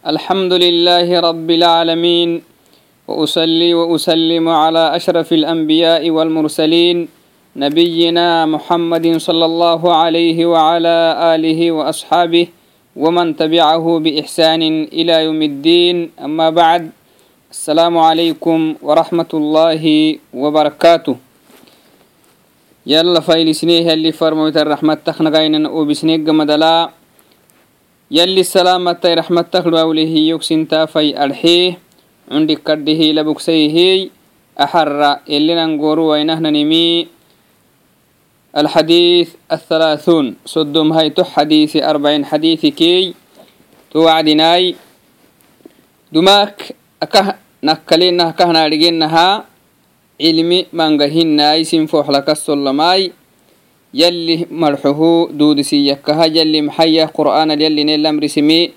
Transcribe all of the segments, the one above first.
الحمد لله رب العالمين وأصلي وأسلم على أشرف الأنبياء والمرسلين نبينا محمد صلى الله عليه وعلى آله وأصحابه ومن تبعه بإحسان إلى يوم الدين. أما بعد السلام عليكم ورحمة الله وبركاته. يلا فايل سنيه اللي فرموت الرحمة تخنقين وبسنيق مدلا yalli salaamatay raxmadtaklwawlihiyogsintaafay adxee cundik kaddhihi labugsayihiy axara elinan wainahnanimi alxadiiث athalaathuun soddom hayto xadiisi arbacin xadiisi keey to wacdinaay dumaak akah nakkalinah kahnaadhigenahaa cilmi mangahinnaay sinfooxlakasolamaay يلي مرحه دود سيكها يلي محيا قرآن يلي نيلم رسمي.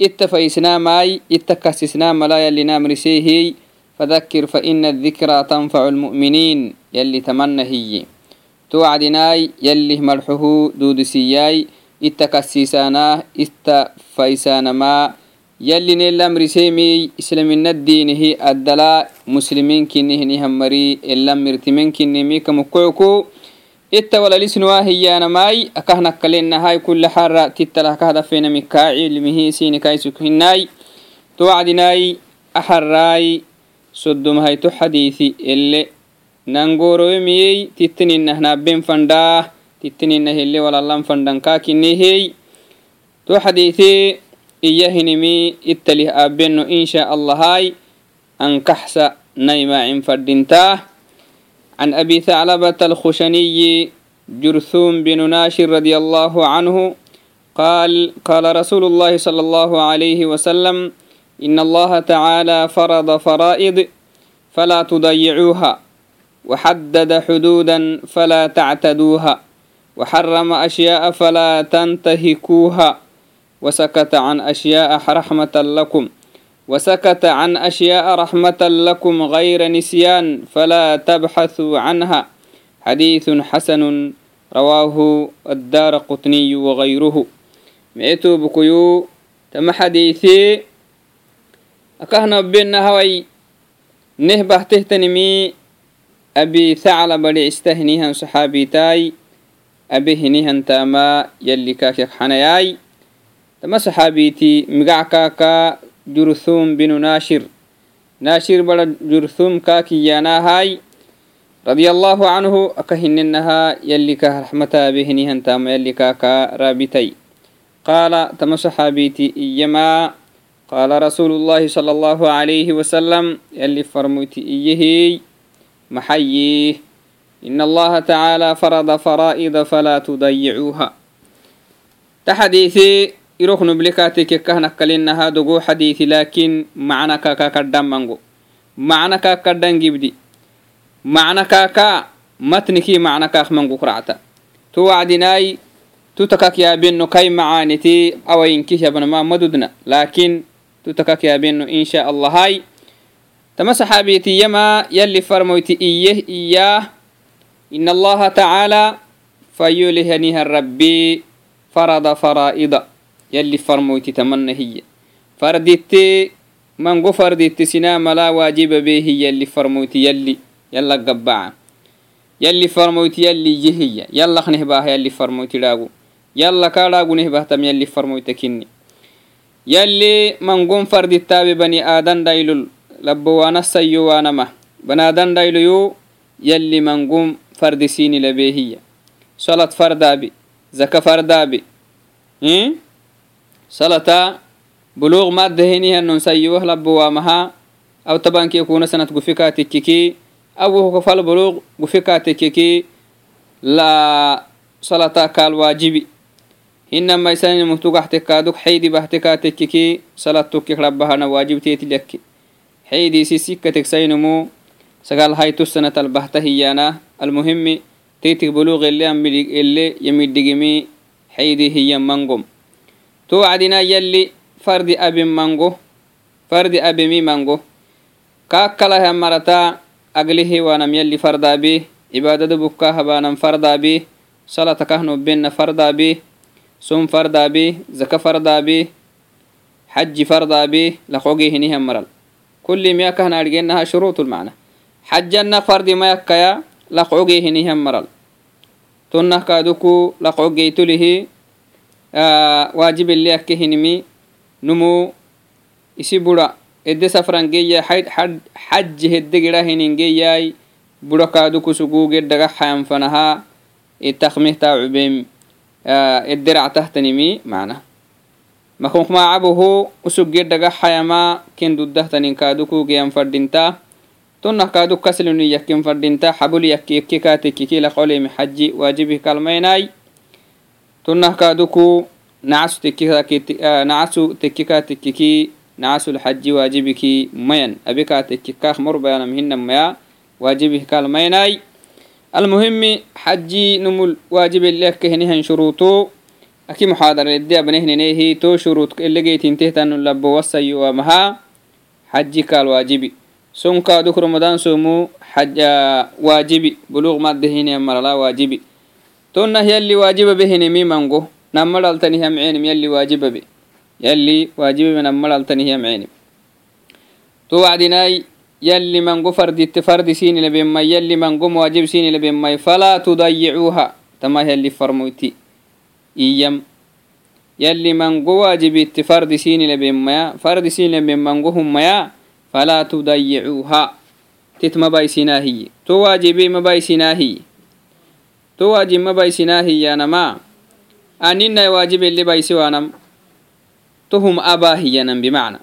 اتفيسنا ماي اتكسسنا ملا يلي نام رسيه فذكر فإن الذكرى تنفع المؤمنين يلي تمنى هي. توعدناي يلي مرحه دود سياي. اتكسسانا اتفيسانا ما. يلي نيلم رسيمي إسلامنا الدين هي الدلاء مسلمين كنه نهمري إلا مرتمين كنه ميك مكوكو. Itta walalisnuwa hiyanamai akahnakkalenahai kula xara titalah kahdafenamika cilmihi sinikaisukhinai towacdinai axarai sodomhayto xadiisi ele nangoroyemiyey titininahnaben fandah titinina hele walalan fandankakinehey to xadiise iyahinimi ittalih abeno insha allahai ankaxsa naimacin fadintaa عن أبي ثعلبة الخشني جرثوم بن ناشر رضي الله عنه قال قال رسول الله صلى الله عليه وسلم إن الله تعالى فرض فرائض فلا تضيعوها وحدد حدودا فلا تعتدوها وحرم أشياء فلا تنتهكوها وسكت عن أشياء رحمة لكم. وسكت عن أشياء رحمة لكم غير نسيان فلا تبحثوا عنها حديث حسن رواه الدار قطني وغيره مئتو بكيو تم حديثي أكهنا بينا هوي نهبه تهتنمي أبي ثعلب استهنيها صحابي تاي أبي هنيها تاما يلي كاكيك حناياي تما صحابيتي مقع كاكا جرثوم بن ناشر. ناشر بڑا جرثوم كاكيانا هاي. رضي الله عنه أكهننها يلي رحمتا بهني هنتام يلي كاكا رابتي. قال تم صحابيتي إيما. قال رسول الله صلى الله عليه وسلم يلي فرموتي إيهي. محييه إن الله تعالى فرض فرائض فلا تضيعوها. تحديثي irok nublikaate kekkahnakalinaha dogo xadiiti laakin macna kaka kaddhammango macna kaa kaddhan macna kaakaa matniki macna kaak mangu kracta to wacdinaai tu takak yaabeno kai macaaniti awainkih habnama madudna. Laakin tu takak yaabeno insha allahai. Tama saxaabitiyama yalli farmoyti iyeh iyaah in allaha tacaala fayulihaniha rabbi farada faraa'ida يلي فرمويت تمنى هي. فرديت من قو فرديت سنا ملا واجب به يلي فرمويت يلي يلا قبعا. يلي فرمويت يلي يهي يلا خنهباه يلي فرمويت داغو يلا كالاغو نهباه تم يلي فرمويت كني. يلي من قوم فرديت تابي بني آدم دايلول. لبوانا سيو وانما بنادن دايلو يلي من قوم فردسيني لبيهية صلاة فردابي زكا فردابي إيه؟ salata buluuq maddahenihannon sayyiwah labbuwaamaha aw tabanki kuna sanat gufika tikkiki awuhukafal buluuq gufika tikkiki la salata kaal waajibi. Hinama isanin muhtugaxtekaaduk xeydi bahtekaa tekkiki salat tukkik rabbahana waajibteetilyakki xeydiisi sikkatek saynumu sagal haytusanat albahta hiyaanah almuhimi teitik buluuq ele ele yamidhigimi xeydi hiyan mangom توعدنا يلي فرد أبي مانجو فرد أبي مي مانجو كاكلا هم مرتا أقله وانم يلي فردا بي عبادة بكاها بانم فردا بي صلاة كهنو بين فردا بي سوم فردا بي زكا فردا بي حج فردا بي لخوقي هني هم مرل. كل ما كان أرجينها شروط المعنى. حجنا فرد ما يكيا لخوقي هني مرل. تنه كادوكو لخوقي تلهي waajibili akke hinimi numu isi bura ede safrangeya xaji hedde gera hiningeyai bura kaadu kusuguge daga xayanfanaha takmihta cubeem ede ractahtanimi mana makunkmaacabuhu usuge daga xayama ken duddahtanin kaadukugeyan fadhinta tunnah kaadu kaslinu yakken fadhinta xabul yakke ekki xaji waajibi kalmaynai tunah kaaduku nacasu tekki kaatekiki نعس الحج واجبك مين أبيك تككاخ مربيانا مهن ميا واجبه قال ميناي المهم حجي نمول واجب اللي كهنهن شروطو أكي محاضرة الدي أبنهن نيهي تو شروط اللي جيت انتهتن اللب وصي ومها حجي قال واجبي سون كادوك رمضان سومو حج واجبي بلوغ مادهين يمر لا واجبي تونا هي اللي واجب بهن مي منغو. نمر التنهم عين يلي واجب به. يلي واجب من أمال تنهي معيني تو وعدناي يلي من فرد فرد سين لبما يلي من قم واجب سين لبما فلا تضيعوها. تما يلي فرموتي. إيام يلي من قو واجب فرد سين لبما فرد سين لبما هم ما فلا تضيعوها. تتما بايسنا هي تو واجبي ما بايسنا هي تو واجب ما بايسنا هي أنا ما أنينا واجب اللي بايسوانا تهم أباهيا بمعنى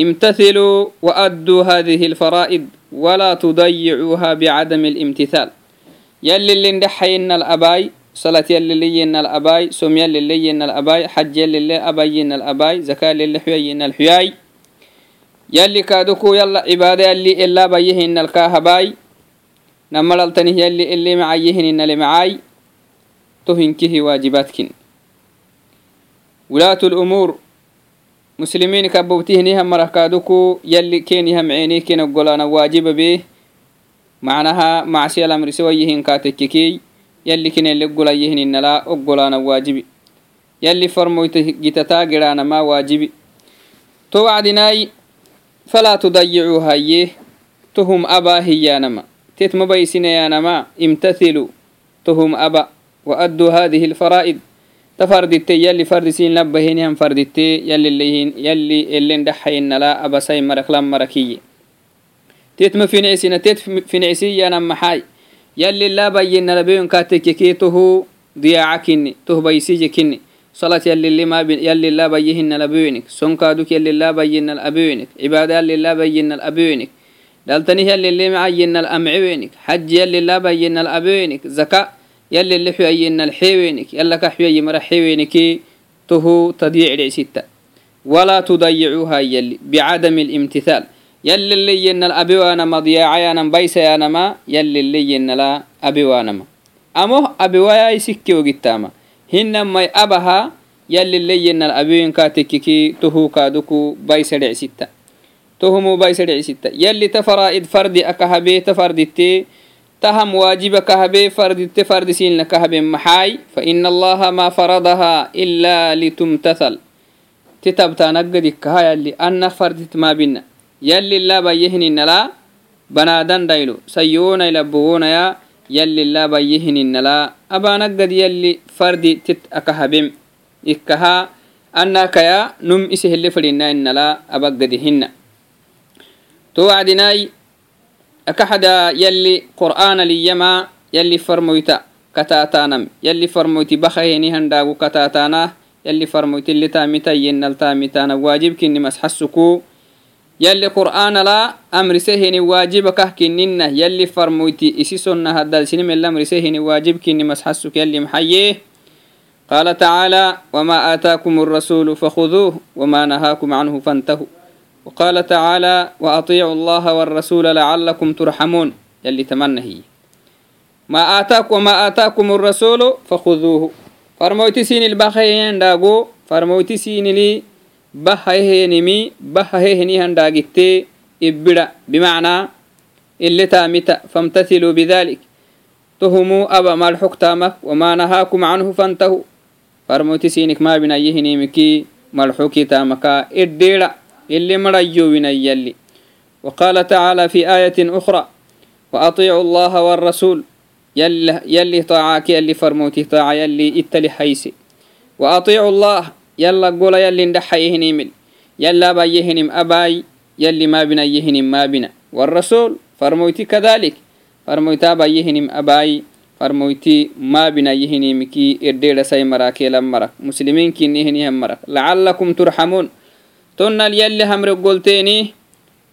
امتثلوا وأدوا هذه الفرائض ولا تضيعوها بعدم الامتثال يلي اللي ندحين الأباي صلاة يلي اللي ين الأباي سم يلي اللي ين الأباي حج يلي اللي أباين الأباي زكاة يلي حيين الحياي يلي كادوكو يلا عبادة يلي إلا بيهن الكاهباي namalaaltanih yalli elemacayihininnalemacay tohinkihi waajibaadkin wulaat lumuur muslimiinka bowtihiniham marahkaaduku yalli keniham ceenih kena golana waajiba bee macnaha macsiyalamrisewayihinkaatekkekey yalli kinele gulayihininala oggolana waajibi yalli farmoyta gitataa giraanamaa waajibi to wacdinaay falaa tudayicuuhaye tohum abaa hiyaanama تيت مبايسين يا نما امتثلوا. تهم أبا وأدوا هذه الفرائض. تفردت يلي فردسين لبهين هم فردت يلي الليهن يلي اللي ندحين لا أبا ساي مرك لم مركية تيت ما في تيت في نعسي يا نما حاي. يلي لا بين لبين كاتككيته ضياعكني ته بيسيجكني صلاة يلي اللي ما بين يلي لا بيهن لبينك سنكادك يلي لا بين الأبينك عبادة يلي لا بين الأبينك daltanih yalilima ayenal amcewenik xaj yalilaba ayenal abewenik zaka yalilixu ayenal xewenik yalakaxu ayimara xeweniki tohu tadyicdhecsitta walaa tudayicuuha yali bicadami limtithaal yallile yenal abewaanama diyaacayaanam baysayaanama yallile yenala abewaanama amoh abewayai sikke ogittaama hinan may abaha yallile yenal abewenkaa tekkiki tohu kaaduku baysadhecsitta تهو كادوكو بيس ستة يلي تفرائد فرد أكهبي تفردتي تهم واجبك هبي فرد تفرد سين لك هبي محاي فإن الله ما فرضها إلا لتمتثل. تتبتا نقدك هاي اللي أن فرد ما بينا يلي لا بيهن لا بنادن دايلو. سيونا يلبوون يا يلي لا بيهن لا أبا نقد يلي فرد تت أكهبم إكها أنك يا نم إسه اللي فرنا إن لا أبا فرمويتي بخيني هنداغو كتاتانا يلي فرمويتي اللي تامتا ينال تامتانا واجب كني مسحسكو يلي قرآن لا أمر سهني واجب كهكننا يلي فرمويتي إسي سنة هدال سنم الأمر سهني واجب كني مسحسك يلي محييه قال تعالى وما آتاكم الرسول فخذوه وما نهاكم عنه فانتهوا وقال تعالى وأطيعوا الله والرسول لعلكم ترحمون يلي تمنى هي ما آتاكم وما آتاكم الرسول فخذوه فرموتي سين البخين داغو فرموتي سين لي بهيهنمي بهيهني هنداغتي إبدا بمعنى اللي تامتا فامتثلوا بذلك تهموا أبا ما الحكتامك وما نهاكم عنه فانتهوا فرموتي سينك ما بنا يهني مكي مرحوكي تامكا إديرا اللي مريوين يلي وقال تعالى في آية أخرى وأطيعوا الله والرسول يلي, يلي طاعاك يلي فرموتي طاعة يلي إتلي حيسي. وأطيعوا الله يلا قول يلي ندحيهني مل يلا بايهنم أباي يلي ما بنا يهنم ما بنا. والرسول فرموتي كذلك. فرمويتا بايهنم أباي فرمويتي ما بنا يهنمكي إردير سي مراكي لمرك مسلمين كي نهني هم مرك لعلكم ترحمون. تنال يلي همر قلتيني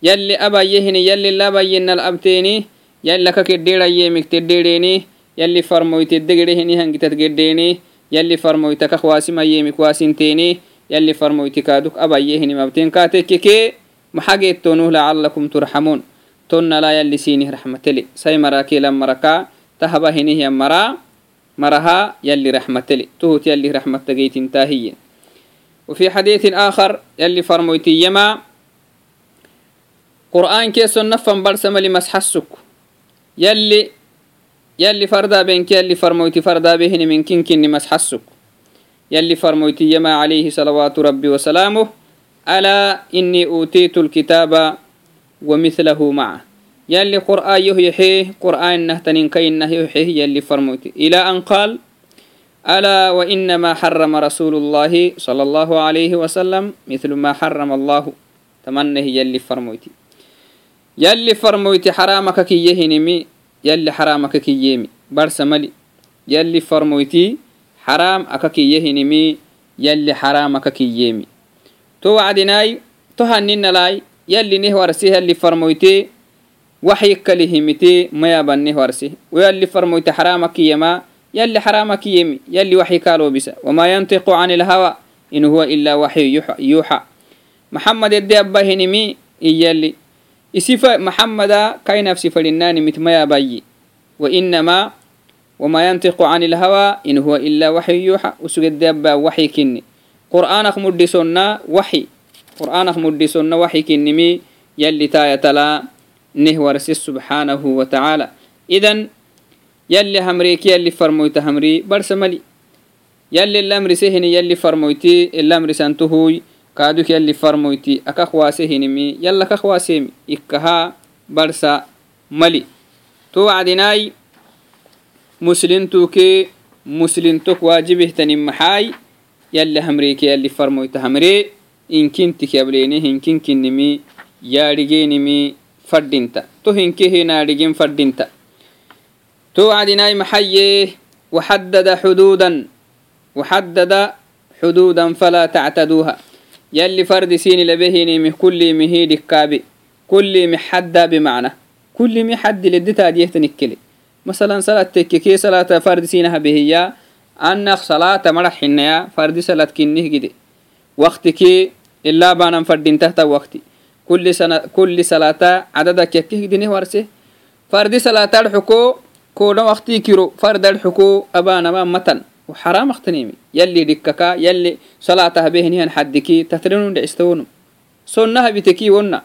يلي أبا يهني يلي لا باينا الأبتيني يلي ككدير أيامك تديريني يلي فرمويتي الدقريهني هنك تتقديني يلي فرمويتك خواسم أيامك واسنتيني يلي فرمويتي كادوك أبا يهني مبتين كاتككي محاجيت تونوه لعلكم ترحمون تون لا يلي سيني رحمة لي سي مراكي لما وفي حديث آخر يلي فرمويتي يما قرآن كيسو نفن برسم لمسحسك يلي يلي فردا بينك يلي فرمويتي فردا بهن من كنكن مسحسك يلي فرمويتي يما عليه صلوات ربي وسلامه ألا إني أوتيت الكتاب ومثله معه. يلي قرآن يحيه قرآن نهتنين كين يحيه يلي فرموتي إلى أن قال ألا وإنما حرم رسول الله صلى الله عليه وسلم مثل ما حرم الله تمنه يلي فرموتي يلي فرموتي حرامك كي يهنمي يلي حرامك كي يمي برس ملي يلي فرموتي حرام أككي يهنمي يلي حرامك كي يمي تو وعدناي تهنين لاي يلي نه ورسيه اللي فرموتي وحي كلهمتي ما يبني ورسيه ويلي فرموتي حرامك يما يلي حرامك يمي يلي وحي كالو بس وما ينطق عن الهوى إن هو إلا وحي يوحى, يوحى محمد يدي أبا هنمي يلي إسيف محمد كاي نفسي فلناني متميا بي وإنما وما ينطق عن الهوى إن هو إلا وحي يوحى وسجد أبا وحي كني قرآنك مدسنا وحي قرآنك مدسنا وحي كنمي يلي تاية لا نهورس سبحانه وتعالى إذن yalli hamreeki yalli farmoyta hamri barsa mali. Yalli ilamrise hini yalli farmoyti ilamrisantuhuy kaaduk yalli farmoyti akakwaase hinimi yalla kakwaasemi ikkaha barsa mali. To wacdinaai muslintuke muslintok waajibihtanin maxaai yalli hamreeki yalli farmoyta hamree inkintik yableene hinkinkinimi yaadhigenimi fadhinta to hinke hinaadhigen fadhinta توعدناي محيه وحدد حدودا وحدد حدودا فلا تعتدوها يلي فرد سين لبهيني مه كل مهيد كابي كل محدى بمعنى كل محد لدتا ديهتن الكلي مثلا صلاة تككي صلاة فرد سينها بهيا أنخ صلاة مرح حنيا فرد صلاة كنه جدي وقتك إلا بانا فردين تحت وقتي كل سنة كل صلاة عددك يكيه دينه ورسه فرد صلاة الحكو koda waktii kiro fardal xuko abanama matan haram aktanimi yalli dhikkaka yalli salatah behnihan xaddiki tatrinu dhicistawonu sonnaha biteki wonna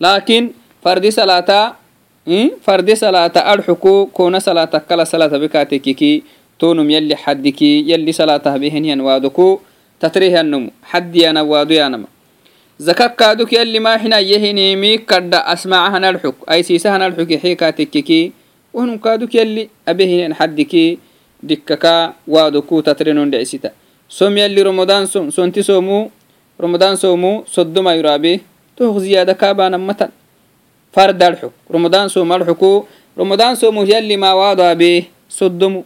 laakin fardi salata fardi salata adxuko kona salata kala salata bekatekiki tonum yalli xaddiki yalli salatah behnihan waadoko tatrehiannomu xaddiyana waadoyanama zakakkaaduk yalli maaxinayyehinimi kadda asmacahanadxuk aysiisahanadxuki xiikatekiki wahnun kaaduk yalli abehinen xaddiki dikkaka waadoku tatrenon dhecisita som yalli romodan som sonti somu romodan somu soddoma yuraabe tohok ziyaada kaabaanamatan fardalxuk romodan somalxuku romodan somu yalli maa waadoabe soddomu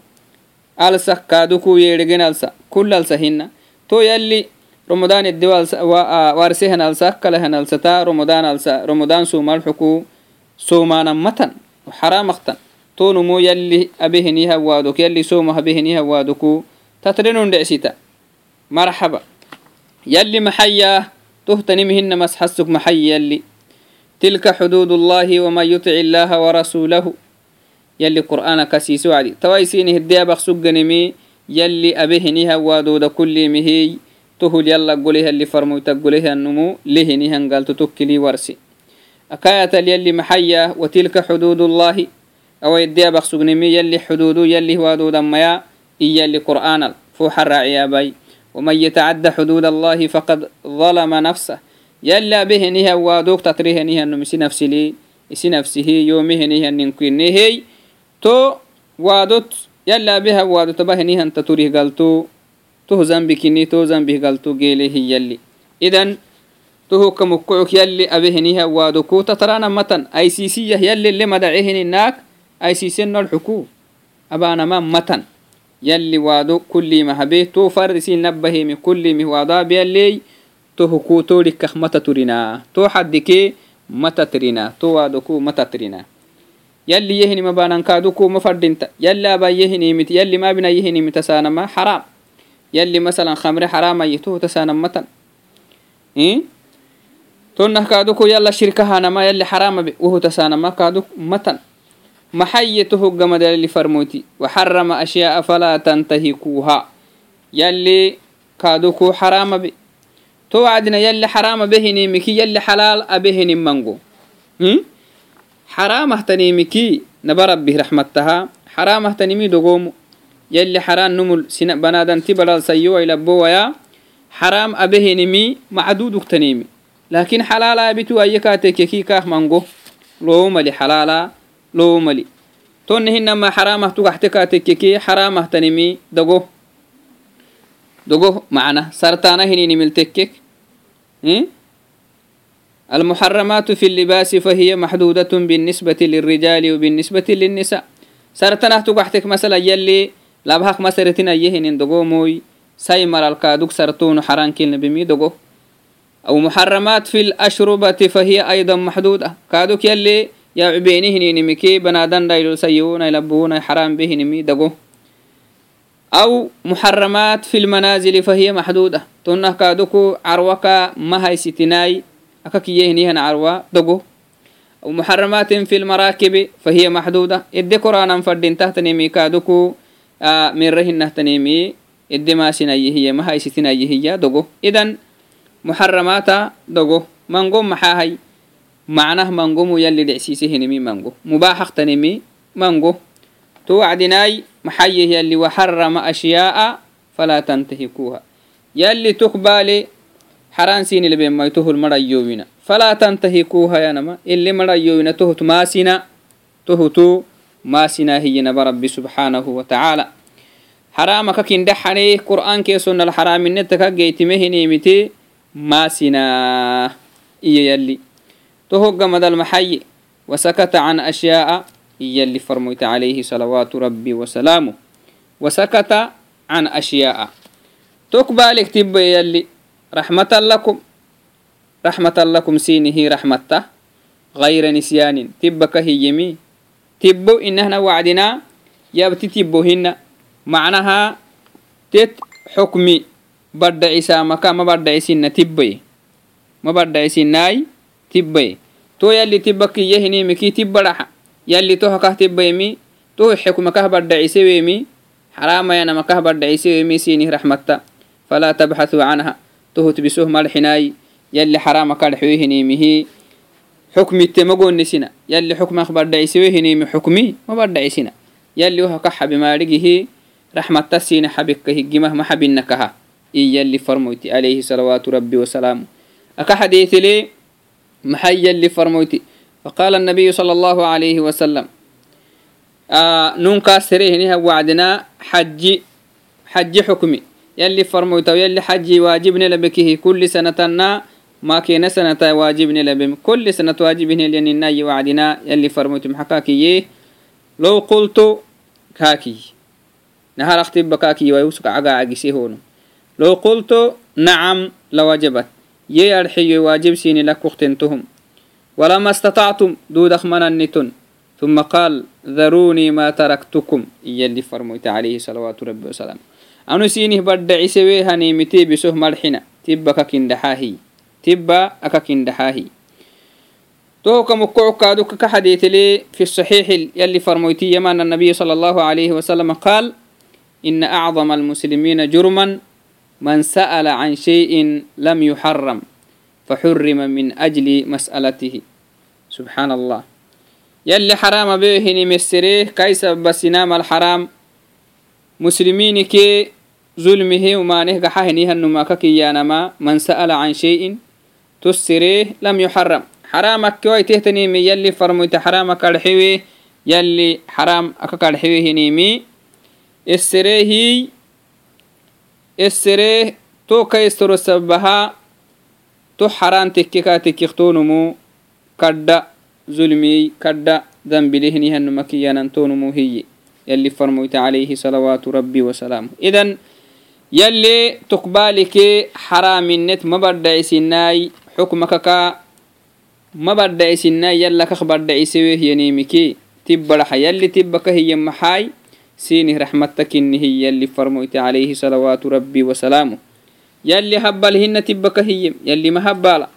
alsa kaaduku yeedhegen alsa kul alsa hinna to yalli romodan edde warsehan alsa akkalahan alsata romodan alsa romodan somalxuku somaanamatan xaraamaktan تونو مو يلي أبهني هوادك يلي سومه أبهني هوادك تترنون دعسيتا مرحبا يلي محيا تهتني مهن مسحسك محيا يلي تلك حدود الله وما يطع الله ورسوله يلي قرآن كسيسو عدي توايسينه الديابخ نمي يلي أبهني هوادود كل مهي تهل يلا قوليها اللي فرموتا قوليها النمو لهني هنقال تتكلي ورسي أكاية يلي محيا وتلك حدود الله أو يديا بخسقنمي يلي حدودو يلي هو وادو ميا إيا لقرآن قرآن فوح الرعي بي ومن يتعدى حدود الله فقد ظلم نفسه. يلا به نيها وادوك تطريه نيها نمسي نفسي لي إسي نفسه يومه نيها ننكوين نيهي. تو وادوت يلا بها وادوت به نيها تطريه قلتو. تو زنبك ني تو زنبه قلتو قيله يلي. إذن تو هو كمكوك يلي أبه نيها وادوكو تطرانا متن. أي سيسيه يلي اللي مدعيه ناك aisisenol xuku. Abanama matan. Yalli waado kullima habe. To farisi nabbahemi kullimi waadaabiyaley to huku todhikah mata turina. To xaddike matatrina to wadoku matatrina yalli yehinima banankaduku mafadinta yalli aba yehinimit yalli mabina yehinimita sanama haram. Yalli masalan khamre haramayi to tasanamatan tonah kaduku yalla shirkahanama yalli haramabe wohu tasanama kaduk matan maxaye tohoggamada yalli farmoyti waxarama ashya'a falaa tantahikuha yalli kaduku haramabe to wacdina yalli xarama behinimiki yalli xalaal abehenin mango. Xaramahtanimiki naba rabbih raxmattaha xaramahtanimi dogomu. Yalli xaraan numul sina banadanti balalsayowailabowaya xaram abehenimi macdudugtanimi laakiin xalaala abitu kaah mango. Lowo mali xalaala lowo mali tonnehinama xaramahtugaxte katekeki xaramahtanimi dago dogo معنا سرطانة هني نملتكك إيه؟ المحرمات في اللباس فهي محدودة بالنسبة للرجال وبالنسبة للنساء سرطانة تقحتك مثلا يلي لابهاك مسرتنا يهن دقو موي سايمر الكادوك سرطون حران كلن بمي دقو أو محرمات في الأشربة فهي أيضا محدودة كادوك يلي ya cubenihininimiki banadan dhailosayunailabunai xaram behinimi dago. Aw muxaramaat fi lmanaazili fahiya maxduuda tonnah kaaduku carwaka mahaysitinaai akakiyehinihana carwa dago. Aw muxaramaatin fi lmaraakibi fahiya maxduuda ede koraanan fadhintahtanimi kaaduku mirahinahtanimi ede maasinayihiya mahaysitinayihiya dogo idan muxaramaata dogo mango maxaahay macnah mangomu yali dhecsiise hinimi mango mubaaxaqtanimi mango to wacdinaai maxayeh yali waharama ashyaa'a falaa tantahikuuha yali tukbaale xaraansiinilbemai tohol marayowina falaa tantahikuuha yanama ili marayowina tohut maasina tohutu maasinaa hiyinaba rabbi subxaanahu watacaala harama kakindhaxanee qur'aankeesonal xaraamineta kageytimehinimite maasinaa iyo yali فلا تنتهكوها يا نما اللي مرأيوين تهت ماسنا تهتو ماسنا هي نبى ربي سبحانه وتعالى حرامك كين دحني قرآن كي سنة الحرام النتك جيت مهني متي ماسنا إيه يلي تهج مدى المحي وسكت عن أشياء يلي فرميت عليه صلوات ربي وسلامه وسكت عن أشياء تقبل اكتب يلي رحمة لكم رحمة لكم سينه رحمته غير نسيان تبك هيمي تبو إنهنا وعدنا يبتي تبوهن معناها تت حكمي برد عيسى مكا ما برد عيسينا تبي ما برد عيسيناي tibbay. To yalli tibba kiyyahinimiki tibba dhaxa yalli to hakah tibbaymi to xeku makah baddhaciseweemi xaramayana makah baddhaciseweemi sinih raxmatta falaa tabxathuu canha tohutbisoh malxinaay yalli xarama kadhaxwehinimihi xukmitte magonisina yalli xukmah baddhaisewehinimi xukmi mabadhaisina yalli ohaka xabi raxmatta sina xabikka higgimah ma xabinakaha in farmoyti alayhi salawaatu rabbi wasalaamu aka maxayali farmoyti. Faqaala nabiyu sala allahu alayhi wasalam nunkaa serehiniha wacdinaa xaji xaji xukmi yali farmoytaw yali xaji waajibne labekihi kuli sanatanna maakena sanata waajibne labem kuli sanat waajibinelyaninnaayi wacdinaa yali farmoyti maxa kaakiye low qultu kaakiye naharaqtiba kaakiye waayusuka cagaacagise low qultu nacam lawajabat لو قلت كاكي نهار اختب بكاكي ويوسك عقا عقسي هون لو قلت نعم لوجبت يي أرحي واجب سيني لك اختنتهم ولما استطعتم دودخ مننتن ثم قال ذروني ما تركتكم يلي فرميت عليه صلوات ربي وسلام أنو سينه بدعي سوي هني متي بسه مرحنا تبا ككندحاهي تبا أككندحاهي تو كمكوع كادوك كحديث لي في الصحيح يلي فرميتي يمان النبي صلى الله عليه وسلم قال إن أعظم المسلمين جرما من سأل عن شيء لم يحرم فحرم من أجل مسألته سبحان الله يلي حرام بيهني مسريه كيس بسنام الحرام مسلمين كي zulmihi umaneh gaxahinihanumaka kiyanama man sa'ala can shay'in tussireh lam yuxaram xaraamakke waitehtanimi yalli farmoyta xaraama kadhewe yalli xaraam aka kadhewe hinimi esserehi essereh to kaistoro sabaha to xaraan tekke ka tekkiktonumu kadda zulmiyey kadda dambelehinihanuma kiyanantonumu hiye yalli farmoyta alayhi salawaatu rabbi wasalaamu idan yalle tukbalike xaraaminnet mabadhacisinai xukmakaka mabadhacisinai yalla kak badhacisewe hiyanimike tibbaraxa yalli tibbaka hiya maxaay sinih raxmatta kinnihi yalli farmoyte alayhi salawaatu rabbi wasalaamu yalli habbal hinna tibbaka hiye yalli mahabbaala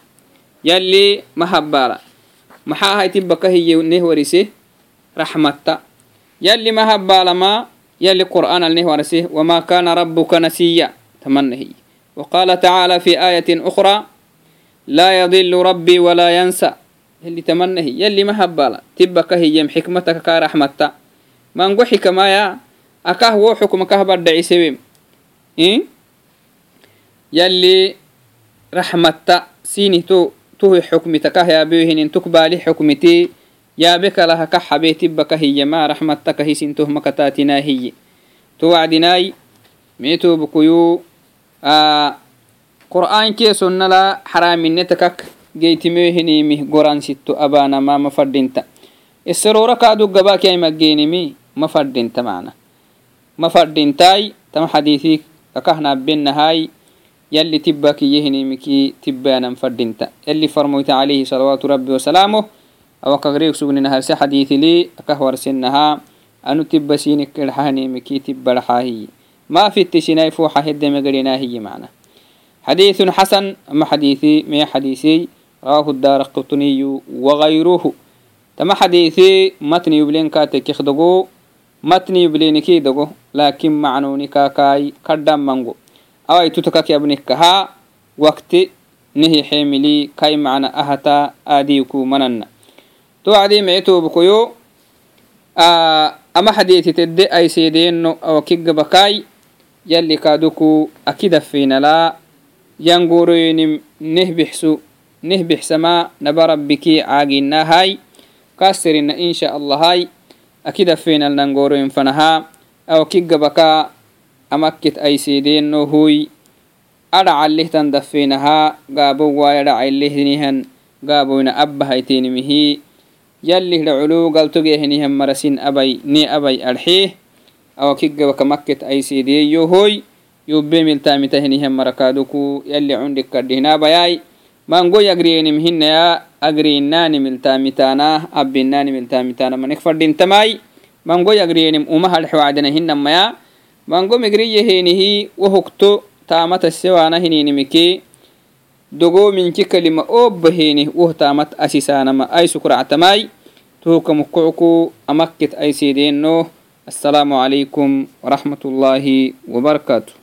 yalli mahabbaala maxaa ahay tibbaka hiye neh warise raxmatta yalli mahabbaalama يلي قرآن النهوارسه وما كان ربك نسيا تمنه وقال تعالى في آية أخرى لا يضل ربي ولا ينسى يلي تمنه يلي ما هبالا تبك هي حكمتك كا mango xikamaya akah wo xukma kah baddhacisewe hmm? yalli raxmatta sinih to tuhi xukmita kah yaabehinin tuk baali xukmiti yaabe kalaha ka hiye maa raxmatta kahisintoh makataatinaa hiye to wacdinaay meetoobkuyu qur'aankee sonnala xaraaminne takak geytimeehinimih goransitto abaanama fadhinta كي سنة لا حرام نتكك جيتمي هنيمي قرآن ستو أبانا ما مفردنت السرورة كادو قباك يا مجينمي مفردنت معنا مفردنتاي تم حديثي كهنا بينهاي يلي تبك يهنيمكي تبانا مفردنت يلي فرموت عليه صلوات ربي وسلامه أو كغريك سبنها سي حديث لي أكهور سنها أنو تبسيني كرحاني مكي تبرحاهي ما في التشناي فوحة هد مقرنا هي معنا حديث حسن أما حديثي مي حديثي رواه الدار قطني وغيره tama xadiثi matni yublenkaate kikdogo matni yubleenikiidogo laakin macnonikaakaai kadhammango awaitutokaki abnikkaha wakti nihi xemilii kai macna ahata aadiiku mananna. To wacdii micitobkoyo ama xadiثi tedde ay seedeenno awakigabakai yalli kaaduku akidafinalaa yangoroyenim nehbixsu nehbixsamaa naba rabbikii caaginahay kasirina insha allahai akida fenal nangoroin fanaha aw kiggabaka amakkit aisideno huy. Adhacalihtan dafenaha gaabo waay adhacalihinihan abbahaitenimihi yallihda culu galtogehinihan marasin abay ni abay adxih awa kiggabaka makket aisidiyeyo hoy yubbemiltamitahinihan marakaduku yalli cundhikadhihnaabayay mango yagriyenimhinaya agriinani miltaamitaanah abbinani miltaamitaana manik fadhintamai mangoy agriyenim umahalxewacdenahinamaya mango migriyahenihi wohokto taamata sewaana hininimike dogoo minki kalima obbaheni woh uh taamat asisaanama ay sukuractamai tuhuka mukucku amakkit ay seedeenno assalaamu calaykum waraxmat ullaahi wabarakaatu